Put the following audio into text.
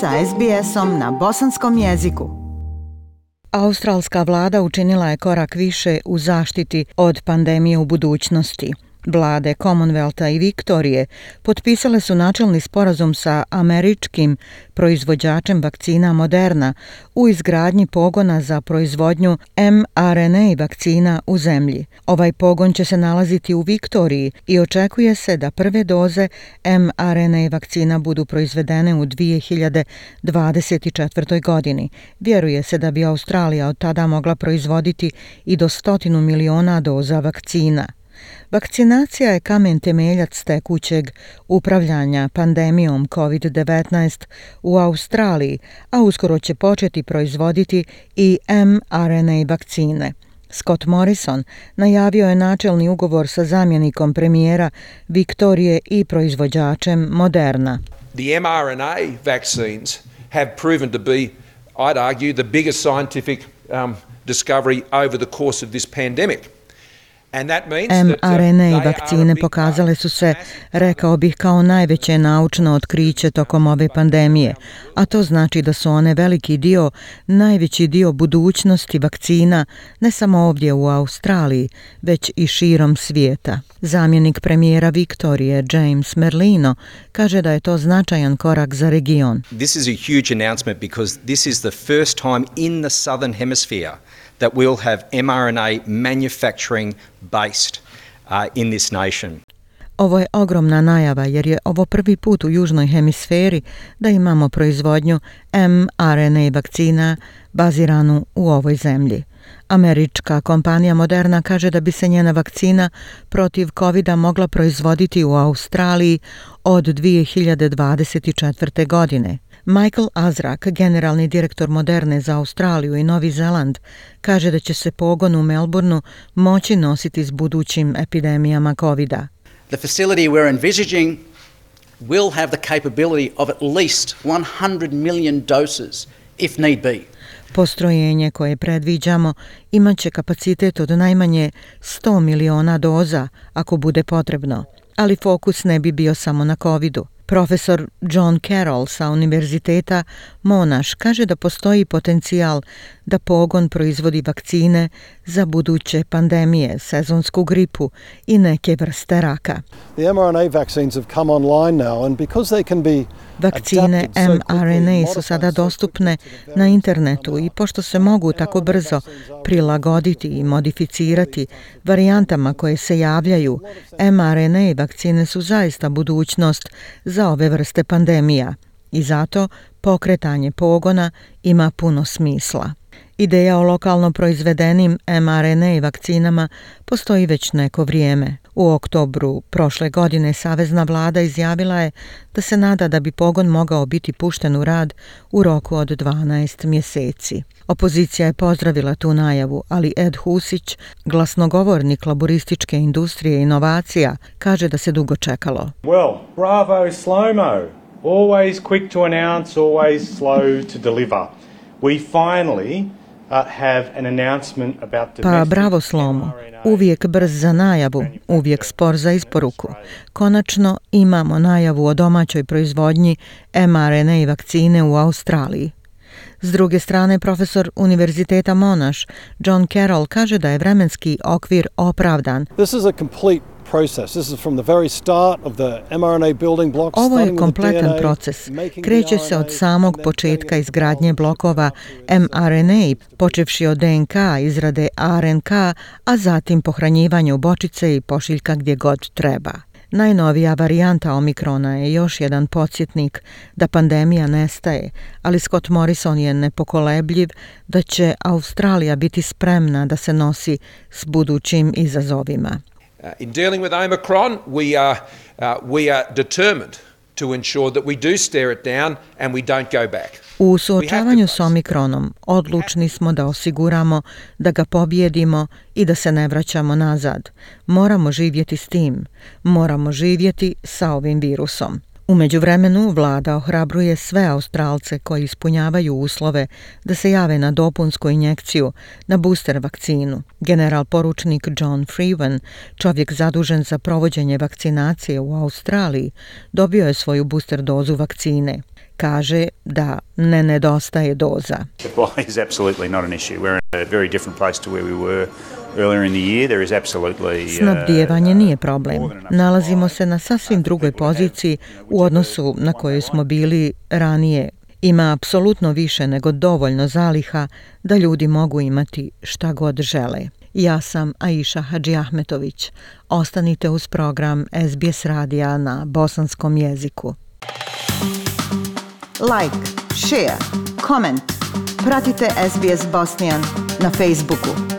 sa SBS-om na bosanskom jeziku. Australska vlada učinila je korak više u zaštiti od pandemije u budućnosti – Vlade Commonwealtha i Viktorije potpisale su načelni sporazum sa američkim proizvođačem vakcina Moderna u izgradnji pogona za proizvodnju mRNA vakcina u zemlji. Ovaj pogon će se nalaziti u Viktoriji i očekuje se da prve doze mRNA vakcina budu proizvedene u 2024. godini. Vjeruje se da bi Australija od tada mogla proizvoditi i do stotinu miliona doza vakcina. Vakcinacija je kamen temeljac tekućeg upravljanja pandemijom COVID-19 u Australiji, a uskoro će početi proizvoditi i mRNA vakcine. Scott Morrison najavio je načelni ugovor sa zamjenikom premijera Viktorije i proizvođačem Moderna. The mRNA vaccines have proven to be, I'd argue, the biggest scientific um, discovery over the course of this pandemic mRNA vakcine pokazale su se, rekao bih, kao najveće naučno otkriće tokom ove pandemije, a to znači da su one veliki dio, najveći dio budućnosti vakcina, ne samo ovdje u Australiji, već i širom svijeta. Zamjenik premijera Viktorije, James Merlino, kaže da je to značajan korak za region. This is a huge announcement because this is the first time in the southern hemisphere that we'll have mRNA manufacturing based uh, in this nation. Ovo je ogromna najava jer je ovo prvi put u južnoj hemisferi da imamo proizvodnju mRNA vakcina baziranu u ovoj zemlji. Američka kompanija Moderna kaže da bi se njena vakcina protiv covid mogla proizvoditi u Australiji od 2024. godine. Michael Azrak, generalni direktor Moderne za Australiju i Novi Zeland, kaže da će se pogon u Melbourneu moći nositi s budućim epidemijama covid -a. The facility we're envisaging will have the capability of at least 100 million doses if need be. Postrojenje koje predviđamo imaće kapacitet od najmanje 100 miliona doza ako bude potrebno, ali fokus ne bi bio samo na covidu. Profesor John Carroll sa Univerziteta Monash kaže da postoji potencijal da pogon proizvodi vakcine za buduće pandemije, sezonsku gripu i neke vrste raka. The mRNA vaccines have come online now and because they can be Vakcine mRNA su sada dostupne na internetu i pošto se mogu tako brzo prilagoditi i modificirati varijantama koje se javljaju, mRNA vakcine su zaista budućnost za ove vrste pandemija i zato pokretanje pogona ima puno smisla. Ideja o lokalno proizvedenim mRNA vakcinama postoji već neko vrijeme. U oktobru prošle godine Savezna vlada izjavila je da se nada da bi pogon mogao biti pušten u rad u roku od 12 mjeseci. Opozicija je pozdravila tu najavu, ali Ed Husić, glasnogovornik laborističke industrije i inovacija, kaže da se dugo čekalo. Well, bravo, slow-mo. Always quick to announce, always slow to deliver. We finally Uh, pa bravo slomo, uvijek brz za najavu, uvijek spor za isporuku. Konačno imamo najavu o domaćoj proizvodnji mRNA vakcine u Australiji. S druge strane, profesor Univerziteta Monash, John Carroll, kaže da je vremenski okvir opravdan. This is a complete Ovo je kompletan proces. Kreće se od samog početka izgradnje blokova mRNA, počevši od DNK, izrade RNK, a zatim pohranjivanje u bočice i pošiljka gdje god treba. Najnovija varijanta Omikrona je još jedan podsjetnik da pandemija nestaje, ali Scott Morrison je nepokolebljiv da će Australija biti spremna da se nosi s budućim izazovima. Uh, in dealing with Omicron, we are, uh, we are determined to ensure that we do stare it down and we don't go back. U suočavanju s Omikronom odlučni smo da osiguramo da ga pobjedimo i da se ne vraćamo nazad. Moramo živjeti s tim. Moramo živjeti sa ovim virusom. Umeđu vremenu vlada ohrabruje sve Australce koji ispunjavaju uslove da se jave na dopunsku injekciju na booster vakcinu. General poručnik John Freeman, čovjek zadužen za provođenje vakcinacije u Australiji, dobio je svoju booster dozu vakcine. kaže da ne nedostaje doza. Supply is absolutely not an issue. We're in a very different place to where we were earlier in the year. There is absolutely uh, Snabdijevanje nije problem. Nalazimo se na sasvim drugoj poziciji u odnosu na kojoj smo bili ranije. Ima apsolutno više nego dovoljno zaliha da ljudi mogu imati šta god žele. Ja sam Aisha Hadži Ahmetović. Ostanite uz program SBS radija na bosanskom jeziku. Like, share, comment. Pratite SBS Bosnian na Facebooku.